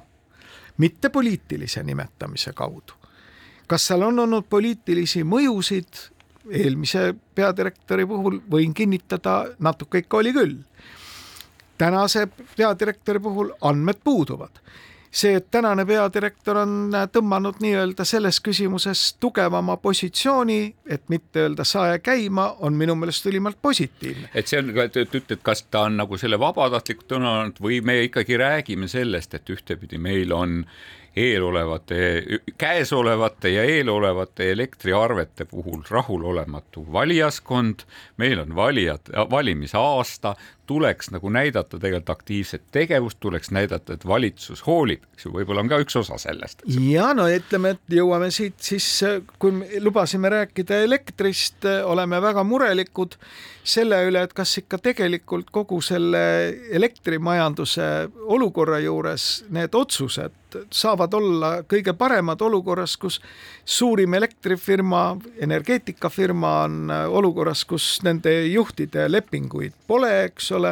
mitte poliitilise nimetamise kaudu. kas seal on olnud poliitilisi mõjusid, eelmise peadirektori puhul võin kinnitada, natuke ikka oli küll. tänase peadirektori puhul andmed puuduvad see, tänane peadirektor on tõmmanud nii-öelda selles küsimuses tugevama positsiooni, et mitte öelda sae käima, on minu meelest ülimalt positiivne. et see on, et ütled, kas ta on nagu selle vabatahtlikult tõmmanud või me ikkagi räägime sellest, et ühtepidi meil on eelolevate, käesolevate ja eelolevate elektriarvete puhul rahulolematu valijaskond, meil on valijad, valimisaasta, tuleks nagu näidata tegelikult aktiivset tegevust, tuleks näidata, et valitsus hoolib, eks ju, võib-olla on ka üks osa sellest. ja no ütleme, et jõuame siit siis, kui lubasime rääkida elektrist, oleme väga murelikud selle üle, et kas ikka tegelikult kogu selle elektrimajanduse olukorra juures need otsused saavad olla kõige paremad olukorras, kus suurim elektrifirma, energeetikafirma on olukorras, kus nende juhtide lepinguid pole, eks ole,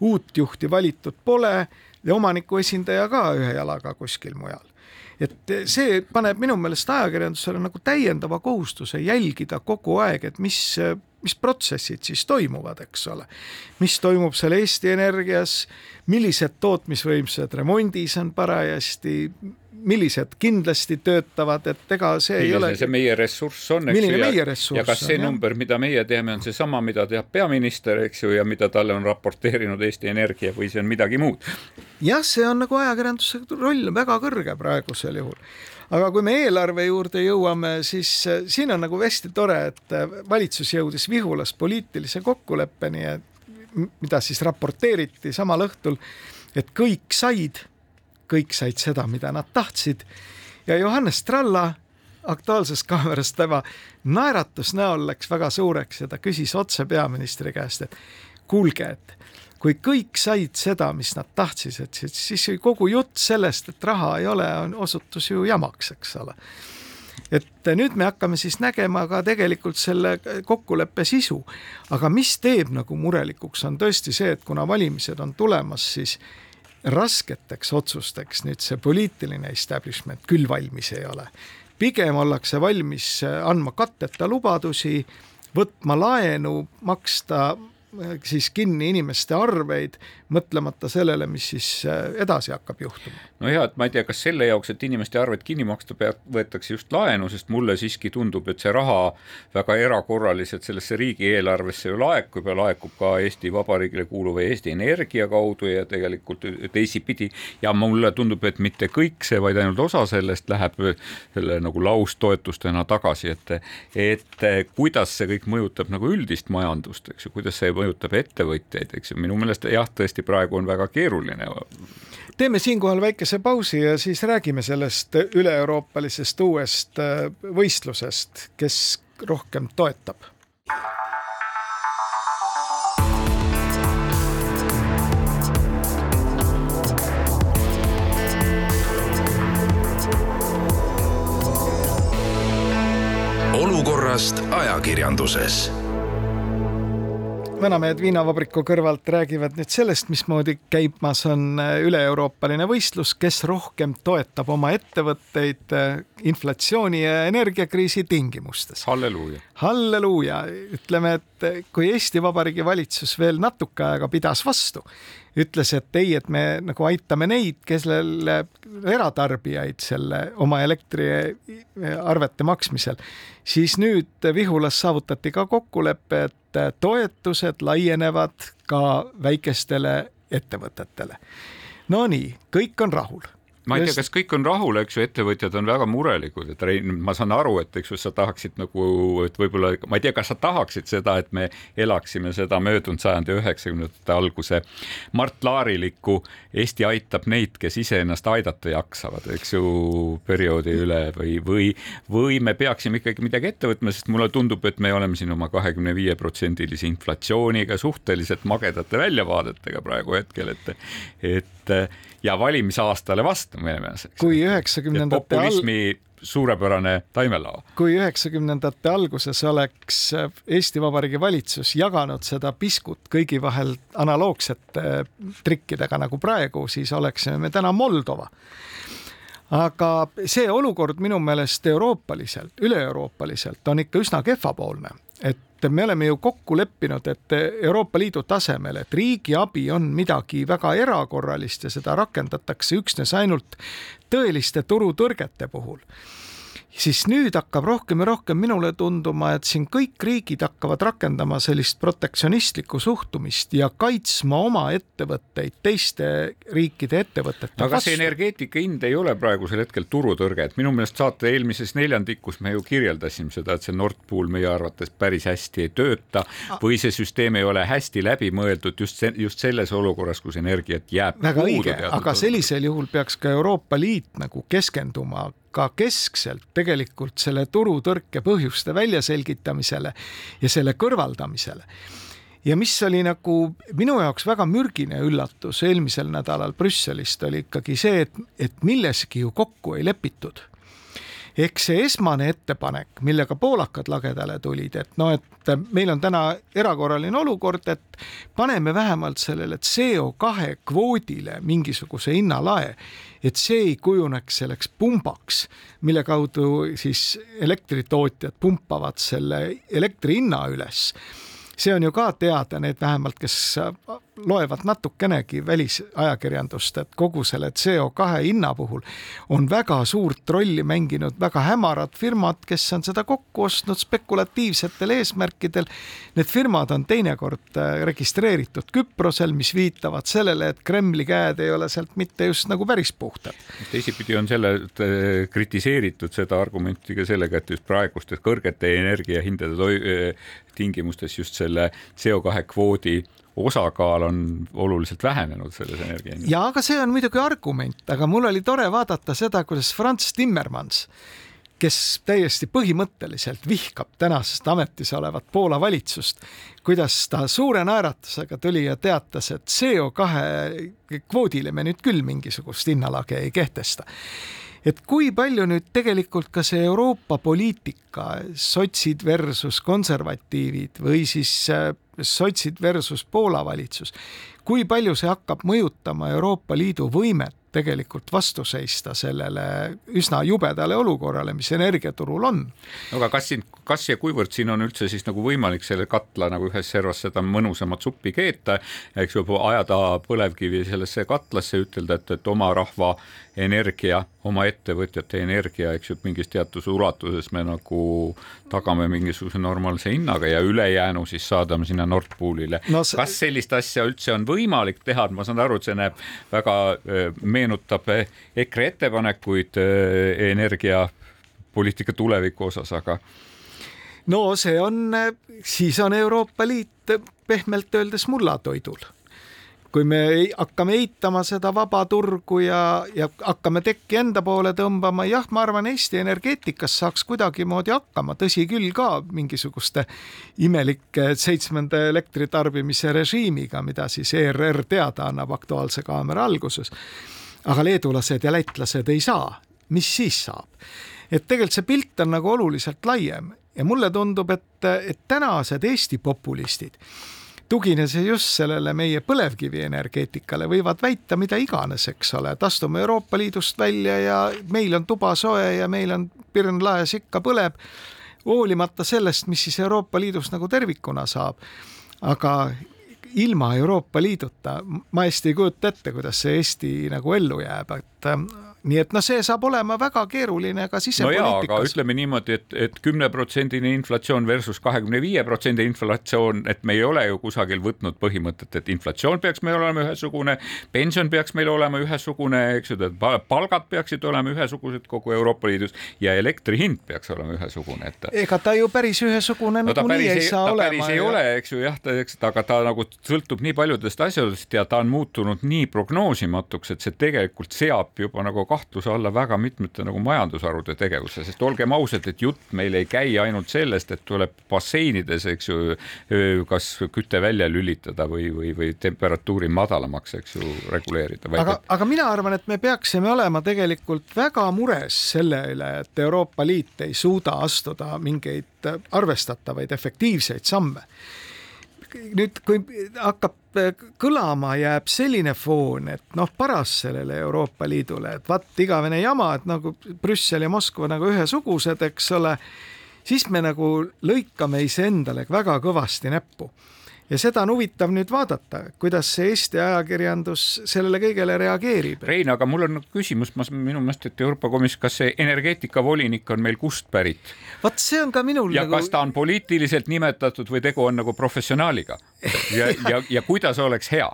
uut juhti valitud pole ja omaniku esindaja ka ühe jalaga kuskil mujal et see paneb minu meelest ajakirjandusele nagu täiendava kohustuse jälgida kogu aeg, et mis, mis protsessid siis toimuvad, eks ole. mis toimub seal Eesti Energias, millised tootmisvõimsused remondis on parajasti, millised kindlasti töötavad, et ega see milline ei ole. see meie ressurss on, eks ju. on. ja kas see on, number, mida meie teeme, on seesama, mida teab peaminister, eks ju, ja mida talle on raporteerinud Eesti Energia või see on midagi muud? jah, see on nagu ajakirjanduse roll väga kõrge praegusel juhul aga kui me eelarve juurde jõuame, siis äh, siin on nagu hästi tore, et äh, valitsus jõudis Vihulas poliitilise kokkuleppeni, mida siis raporteeriti samal õhtul, et kõik said kõik said seda, mida nad tahtsid ja Johannes Tralla Aktuaalsest Kaamerast tema naeratus näol läks väga suureks ja ta küsis otse peaministri käest, et kuulge, et kui kõik said seda, mis nad tahtsid, et siis, siis kogu jutt sellest, et raha ei ole, on, osutus ju jamaks, eks ole. et nüüd me hakkame siis nägema ka tegelikult selle kokkuleppe sisu. aga mis teeb nagu murelikuks, on tõesti see, et kuna valimised on tulemas, siis rasketeks otsusteks nüüd see poliitiline establishment küll valmis ei ole. pigem ollakse valmis andma katteta lubadusi, võtma laenu, maksta siis kinni inimeste arveid, mõtlemata sellele, mis siis äh, edasi hakkab juhtuma. no ja, et ma ei tea, kas selle jaoks, et inimeste arved kinni maksta, võetakse just laenu, sest mulle siiski tundub, et see raha väga erakorraliselt sellesse riigieelarvesse ju laekub ja laekub ka Eesti Vabariigile kuuluva Eesti Energia kaudu ja tegelikult teisipidi ja mulle tundub, et mitte kõik see, vaid ainult osa sellest läheb selle nagu laustoetustena tagasi, et et kuidas see kõik mõjutab nagu üldist majandust, eks ju, kuidas see mõjutab ettevõtjaid, eks ju, minu meelest jah, tõesti praegu on väga keeruline. Teeme siinkohal väikese pausi ja siis räägime sellest üle-euroopalisest uuest äh, võistlusest, kes rohkem toetab. olukorrast ajakirjanduses Vanamehed viinavabriku kõrvalt räägivad nüüd sellest, mismoodi käimas on äh, üle-euroopaline võistlus, kes rohkem toetab oma ettevõtteid äh, inflatsiooni ja energiakriisi tingimustes. halleluuja. halleluuja, ütleme, et kui Eesti Vabariigi valitsus veel natuke aega pidas vastu, ütles, et ei, et me nagu aitame neid, kellel eratarbijaid selle oma elektriarvete maksmisel, siis nüüd Vihulas saavutati ka kokkulepe, et toetused laienevad ka väikestele ettevõtetele. Nonii, kõik on rahul ma ei tea, kas kõik on rahul, eks ju, ettevõtjad on väga murelikud, et Rein, ma saan aru, et eks ju, sa tahaksid nagu, et võib-olla, ma ei tea, kas sa tahaksid seda, et me elaksime seda möödunud sajandi üheksakümnendate alguse Mart Laarilikku. Eesti aitab neid, kes iseennast aidata jaksavad, eks ju, perioodi üle või, või, või me peaksime ikkagi midagi ette võtma, sest mulle tundub, et me oleme siin oma kahekümne viie protsendilise inflatsiooniga suhteliselt magedate väljavaadetega praegu hetkel, et, et ja valimisaastale vastu minemas. kui üheksakümnendate populismi suurepärane taimelao. kui üheksakümnendate alguses oleks Eesti Vabariigi valitsus jaganud seda piskut kõigi vahel analoogsete trikkidega nagu praegu, siis oleksime me täna Moldova aga see olukord minu meelest euroopaliselt, üle-euroopaliselt on ikka üsna kehvapoolne, et me oleme ju kokku leppinud, et Euroopa Liidu tasemel, et riigiabi on midagi väga erakorralist ja seda rakendatakse üksnes ainult tõeliste turutõrgete puhul siis nüüd hakkab rohkem ja rohkem minule tunduma, et siin kõik riigid hakkavad rakendama sellist protektsionistlikku suhtumist ja kaitsma oma ettevõtteid teiste riikide ettevõtete aga kas energeetika hind ei ole praegusel hetkel turutõrge, et minu meelest saate eelmises neljandikus me ju kirjeldasime seda, et see Nord Pool meie arvates päris hästi ei tööta või see süsteem ei ole hästi läbi mõeldud just see, just selles olukorras, kus energiat jääb väga õige, aga sellisel juhul peaks ka Euroopa Liit nagu keskenduma ka keskselt tegelikult selle turutõrke põhjuste väljaselgitamisele ja selle kõrvaldamisele. ja mis oli nagu minu jaoks väga mürgine üllatus eelmisel nädalal Brüsselist oli ikkagi see, et, et milleski ju kokku ei lepitud ehk see esmane ettepanek, millega poolakad lagedale tulid, et noh, et meil on täna erakorraline olukord, et paneme vähemalt sellele CO2 kvoodile mingisuguse hinnalae, et see ei kujuneks selleks pumbaks, mille kaudu siis elektritootjad pumpavad selle elektri hinna üles. See on ju ka teada, need vähemalt, kes loevad natukenegi välisajakirjandust, et kogu selle CO2 hinna puhul on väga suurt rolli mänginud väga hämarad firmad, kes on seda kokku ostnud spekulatiivsetel eesmärkidel. Need firmad on teinekord äh, registreeritud Küprosel, mis viitavad sellele, et Kremli käed ei ole sealt mitte just nagu päris puhtad. teisipidi on selle äh, kritiseeritud seda argumenti ka sellega, et just praegustes kõrgete energiahindade äh, tingimustes just selle CO2 kvoodi osakaal on oluliselt vähenenud selles energia hinnas. ja aga see on muidugi argument, aga mul oli tore vaadata seda, kuidas Franz Timmermans, kes täiesti põhimõtteliselt vihkab tänasest ametis olevat Poola valitsust, kuidas ta suure naeratusega tuli ja teatas, et CO2 kvoodile me nüüd küll mingisugust hinnalage ei kehtesta et kui palju nüüd tegelikult ka see Euroopa poliitika, sotsid versus konservatiivid või siis äh, sotsid versus Poola valitsus, kui palju see hakkab mõjutama Euroopa Liidu võimet tegelikult vastu seista sellele üsna jubedale olukorrale, mis energiaturul on. aga kas siin, kas ja kuivõrd siin on üldse siis nagu võimalik selle katla nagu ühes servas seda mõnusamat suppi keeta, eks ju, ajada põlevkivi sellesse katlasse, ütelda, et, et oma rahva energia, oma ettevõtjate energia, eks ju, mingis teatud ulatuses me nagu tagame mingisuguse normaalse hinnaga ja ülejäänu siis saadame sinna Nord Poolile no,. See... kas sellist asja üldse on võimalik teha, ma saan aru, et see näeb väga, meenutab EKRE ettepanekuid energiapoliitika tuleviku osas, aga no see on, siis on Euroopa Liit pehmelt öeldes mullatoidul kui me hakkame eitama seda vaba turgu ja, ja hakkame tekki enda poole tõmbama, jah, ma arvan, Eesti energeetikas saaks kuidagimoodi hakkama, tõsi küll ka mingisuguste imelike seitsmenda elektritarbimise režiimiga, mida siis ERR teada annab Aktuaalse kaamera alguses. aga leedulased ja lätlased ei saa, mis siis saab? et tegelikult see pilt on nagu oluliselt laiem ja mulle tundub, et, et tänased Eesti populistid tugines just sellele meie põlevkivienergeetikale, võivad väita mida iganes, eks ole, et astume Euroopa Liidust välja ja meil on tuba soe ja meil on pirn laes ikka põleb, hoolimata sellest, mis siis Euroopa Liidus nagu tervikuna saab. aga ilma Euroopa Liiduta ma hästi ei kujuta ette, kuidas see Eesti nagu ellu jääb, et nii et noh, see saab olema väga keeruline ka sisepoliitikas. no ütleme niimoodi et, et, et kümneprotsendine inflatsioon versus kahekümne viie protsendi inflatsioon, et me ei ole ju kusagil võtnud põhimõtet, et inflatsioon peaks meil olema ühesugune, pension peaks meil olema ühesugune, eks ju, palgad peaksid olema ühesugused kogu Euroopa Liidus ja elektri hind peaks olema ühesugune, et. ega ta ju päris ühesugune no, nagunii ei saa ta olema. päris ei ja... ole, eks ju jah, ta, eks, aga ta nagu sõltub nii paljudest asjadest ja ta on muutunud nii prognoosimatuks, et see tegelikult seab juba nagu kahtluse alla väga mitmete nagu majandusharude tegevuse, sest olgem ausad, et jutt meil ei käi ainult sellest, et tuleb basseinides, eks ju, kas küte välja lülitada või, või, või temperatuuri madalamaks, eks ju, reguleerida. aga, aga mina arvan, et me peaksime olema tegelikult väga mures selle üle, et Euroopa Liit ei suuda astuda mingeid arvestatavaid efektiivseid samme nüüd, kui hakkab kõlama, jääb selline foon, et noh, paras sellele Euroopa Liidule, et vaat igavene jama, et nagu Brüssel ja Moskva nagu ühesugused, eks ole, siis me nagu lõikame iseendale väga kõvasti näppu ja seda on huvitav nüüd vaadata, kuidas see Eesti ajakirjandus sellele kõigele reageerib. Rein, aga mul on küsimus, ma minu meelest, et Euroopa Komisjon, kas see energeetikavolinik on meil kust pärit? vot see on ka minul ja nagu... kas ta on poliitiliselt nimetatud või tegu on nagu professionaaliga ja, ja, ja kuidas oleks hea?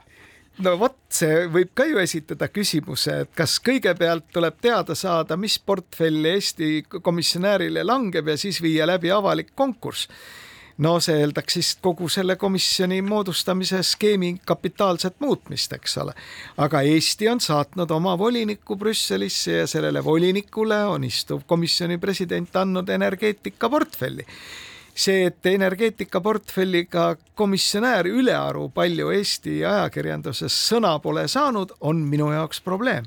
no vot, see võib ka ju esitada küsimuse, et kas kõigepealt tuleb teada saada, mis portfell Eesti komisjonäärile langeb ja siis viia läbi avalik konkurss no see eeldaks siis kogu selle komisjoni moodustamise skeemi kapitaalset muutmist, eks ole. aga Eesti on saatnud oma voliniku Brüsselisse ja sellele volinikule on istuv komisjoni president andnud energeetikaportfelli see, et energeetikaportfelliga komisjonär ülearu palju Eesti ajakirjanduses sõna pole saanud, on minu jaoks probleem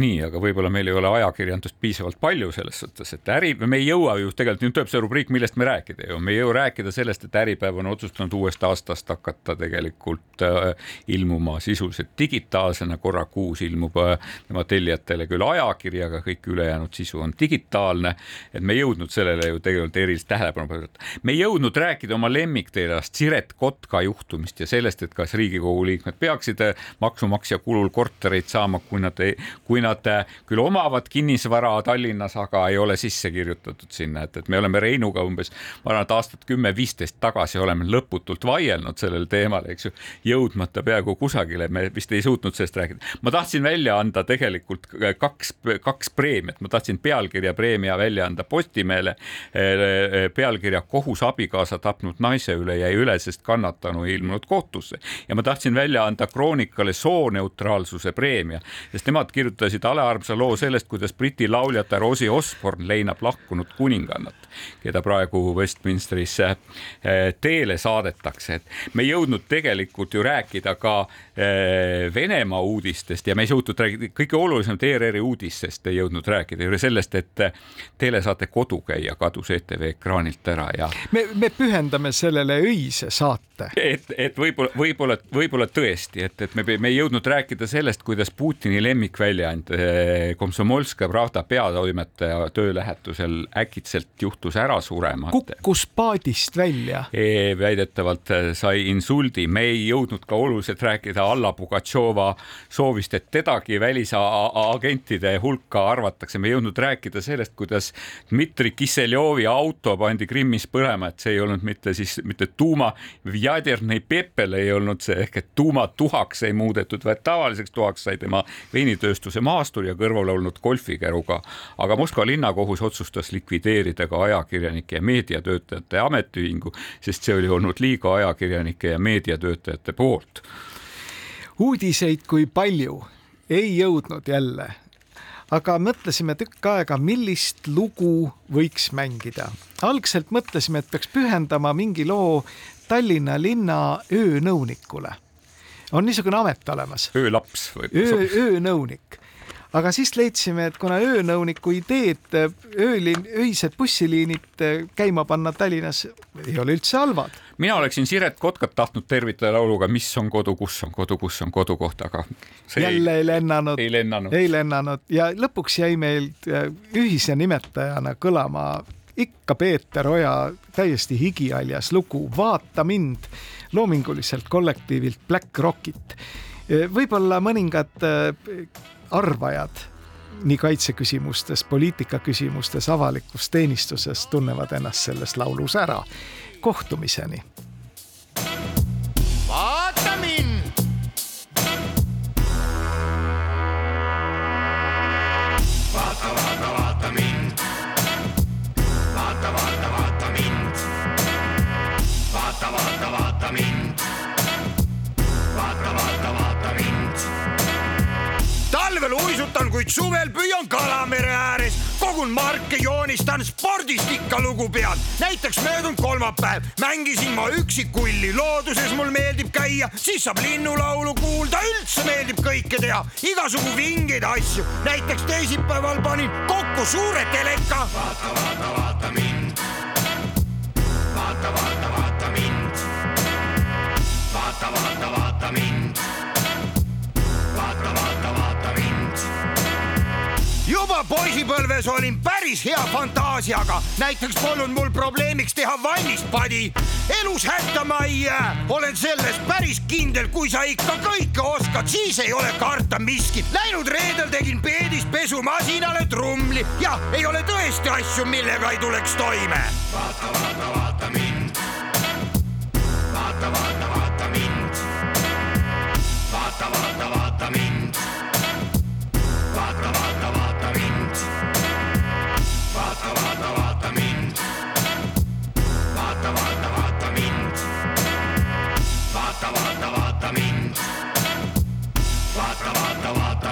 nii, aga võib-olla meil ei ole ajakirjandust piisavalt palju selles suhtes, et äri, me ei jõua ju tegelikult, nüüd tuleb see rubriik, millest me rääkida ju, me ei jõua rääkida sellest, et Äripäev on otsustanud uuest aastast hakata tegelikult äh, ilmuma sisuliselt digitaalsena, korra kuus ilmub äh, tema tellijatele küll ajakiri, aga kõik ülejäänud sisu on digitaalne. et me ei jõudnud sellele ju tegelikult erilist tähelepanu pöörata. me ei jõudnud rääkida oma lemmikteelast Siret Kotka juhtumist ja sellest, et kas Riigikogu liikmed peaksid äh, maksumaksja kulul kortereid saama, kui nad ei, kui kui nad äh, küll omavad kinnisvara Tallinnas, aga ei ole sisse kirjutatud sinna, et, et me oleme Reinuga umbes, ma arvan, et aastat kümme-viisteist tagasi oleme lõputult vaielnud sellel teemal, eks ju, jõudmata peaaegu kusagile, me vist ei suutnud sellest rääkida. ma tahtsin välja anda tegelikult kaks, kaks preemiat, ma tahtsin pealkirja preemia välja anda Postimehele. Äh, pealkirja Kohus abikaasa tapnud naise üle jäi üle, sest kannatanu ei ilmunud kohtusse ja ma tahtsin välja anda Kroonikale sooneutraalsuse preemia, sest nemad kirjutasid kirjutasid alearmsa loo sellest, kuidas Briti lauljate Rosie Osborne leinab lahkunud kuningannat, keda praegu Westminsterisse eh, teele saadetakse, et me ei jõudnud tegelikult ju rääkida ka eh, Venemaa uudistest ja me ei suutnud rääkida, kõige olulisemat ERR-i uudistest ei jõudnud rääkida, ju sellest, et eh, telesaate Kodukäija kadus ETV ekraanilt ära ja. me, me pühendame sellele öise saate. Et, et võib-olla, võib-olla, võib-olla tõesti, et, et me, me ei jõudnud rääkida sellest, kuidas Putini lemmikväljaandja ainult Komsomolskaja Pravda peatoimetaja töölähetusel äkitselt juhtus ära surema. kukkus paadist välja e,. väidetavalt äh, sai insuldi, me ei jõudnud ka oluliselt rääkida Alla Pugatšova soovist, et tedagi välisagentide hulka arvatakse, me ei jõudnud rääkida sellest, kuidas Dmitri Kisseljovi auto pandi Krimmis põlema, et see ei olnud mitte siis mitte tuuma, pepel ei olnud see ehk et tuumatuhaks ei muudetud, vaid tavaliseks tuhaks sai tema veinitööstuse maastur ja kõrval olnud golfikäruga, aga Moskva linnakohus otsustas likvideerida ka ajakirjanike ja meediatöötajate ametiühingu, sest see oli olnud liiga ajakirjanike ja meediatöötajate poolt. uudiseid kui palju ei jõudnud jälle, aga mõtlesime tükk aega, millist lugu võiks mängida. algselt mõtlesime, et peaks pühendama mingi loo Tallinna linna öönõunikule on niisugune amet olemas. öölaps või? öö, öönõunik aga siis leidsime, et kuna öönõuniku ideed, ööliin, öised bussiliinid käima panna Tallinnas ei ole üldse halvad. mina oleksin Siret Kotkat tahtnud tervitada lauluga Mis on kodu, kus on kodu, kus on kodukoht, aga jälle ei, ei lennanud, ei lennanud, ei lennanud ja lõpuks jäi meil äh, ühise nimetajana kõlama ikka Peeter Oja täiesti higihaljas lugu Vaata mind loominguliselt kollektiivilt Black Rockit. võib-olla mõningad äh, arvajad nii kaitseküsimustes, poliitikaküsimustes, avalikus teenistuses tunnevad ennast selles laulus ära. kohtumiseni. Talvel uisutan, kuid suvel püüan kala mere ääres. kogun marke, joonistan, spordist ikka lugu pean. näiteks möödunud kolmapäev mängisin ma üksikulli, looduses mul meeldib käia, siis saab linnulaulu kuulda, üldse meeldib kõike teha, igasugu vingeid asju. näiteks teisipäeval panin kokku suure teleka. vaata, vaata, vaata mind. vaata, vaata, vaata mind. vaata, vaata, juba poisipõlves olin päris hea fantaasiaga, näiteks polnud mul probleemiks teha vannist padi. elus hätta ma ei jää, olen selles päris kindel, kui sa ikka kõike oskad, siis ei ole karta miskit. Läinud reedel tegin peedist pesumasinale trumli, jah, ei ole tõesti asju, millega ei tuleks toime. vaata, vaata, vaata mind.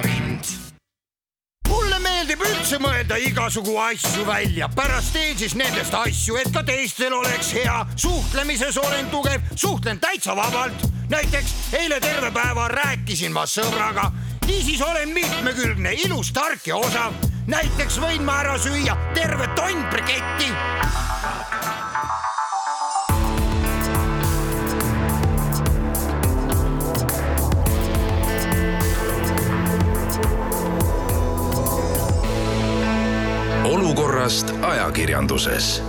Mind mulle meeldib üldse mõelda igasugu asju välja, pärast teen siis nendest asju, et ka teistel oleks hea. suhtlemises olen tugev, suhtlen täitsa vabalt. näiteks eile terve päeva rääkisin ma sõbraga, niisiis olen mitmekülgne, ilus, tark ja osav. näiteks võin ma ära süüa terve tonn briketti. Olukorrast ajakirjanduses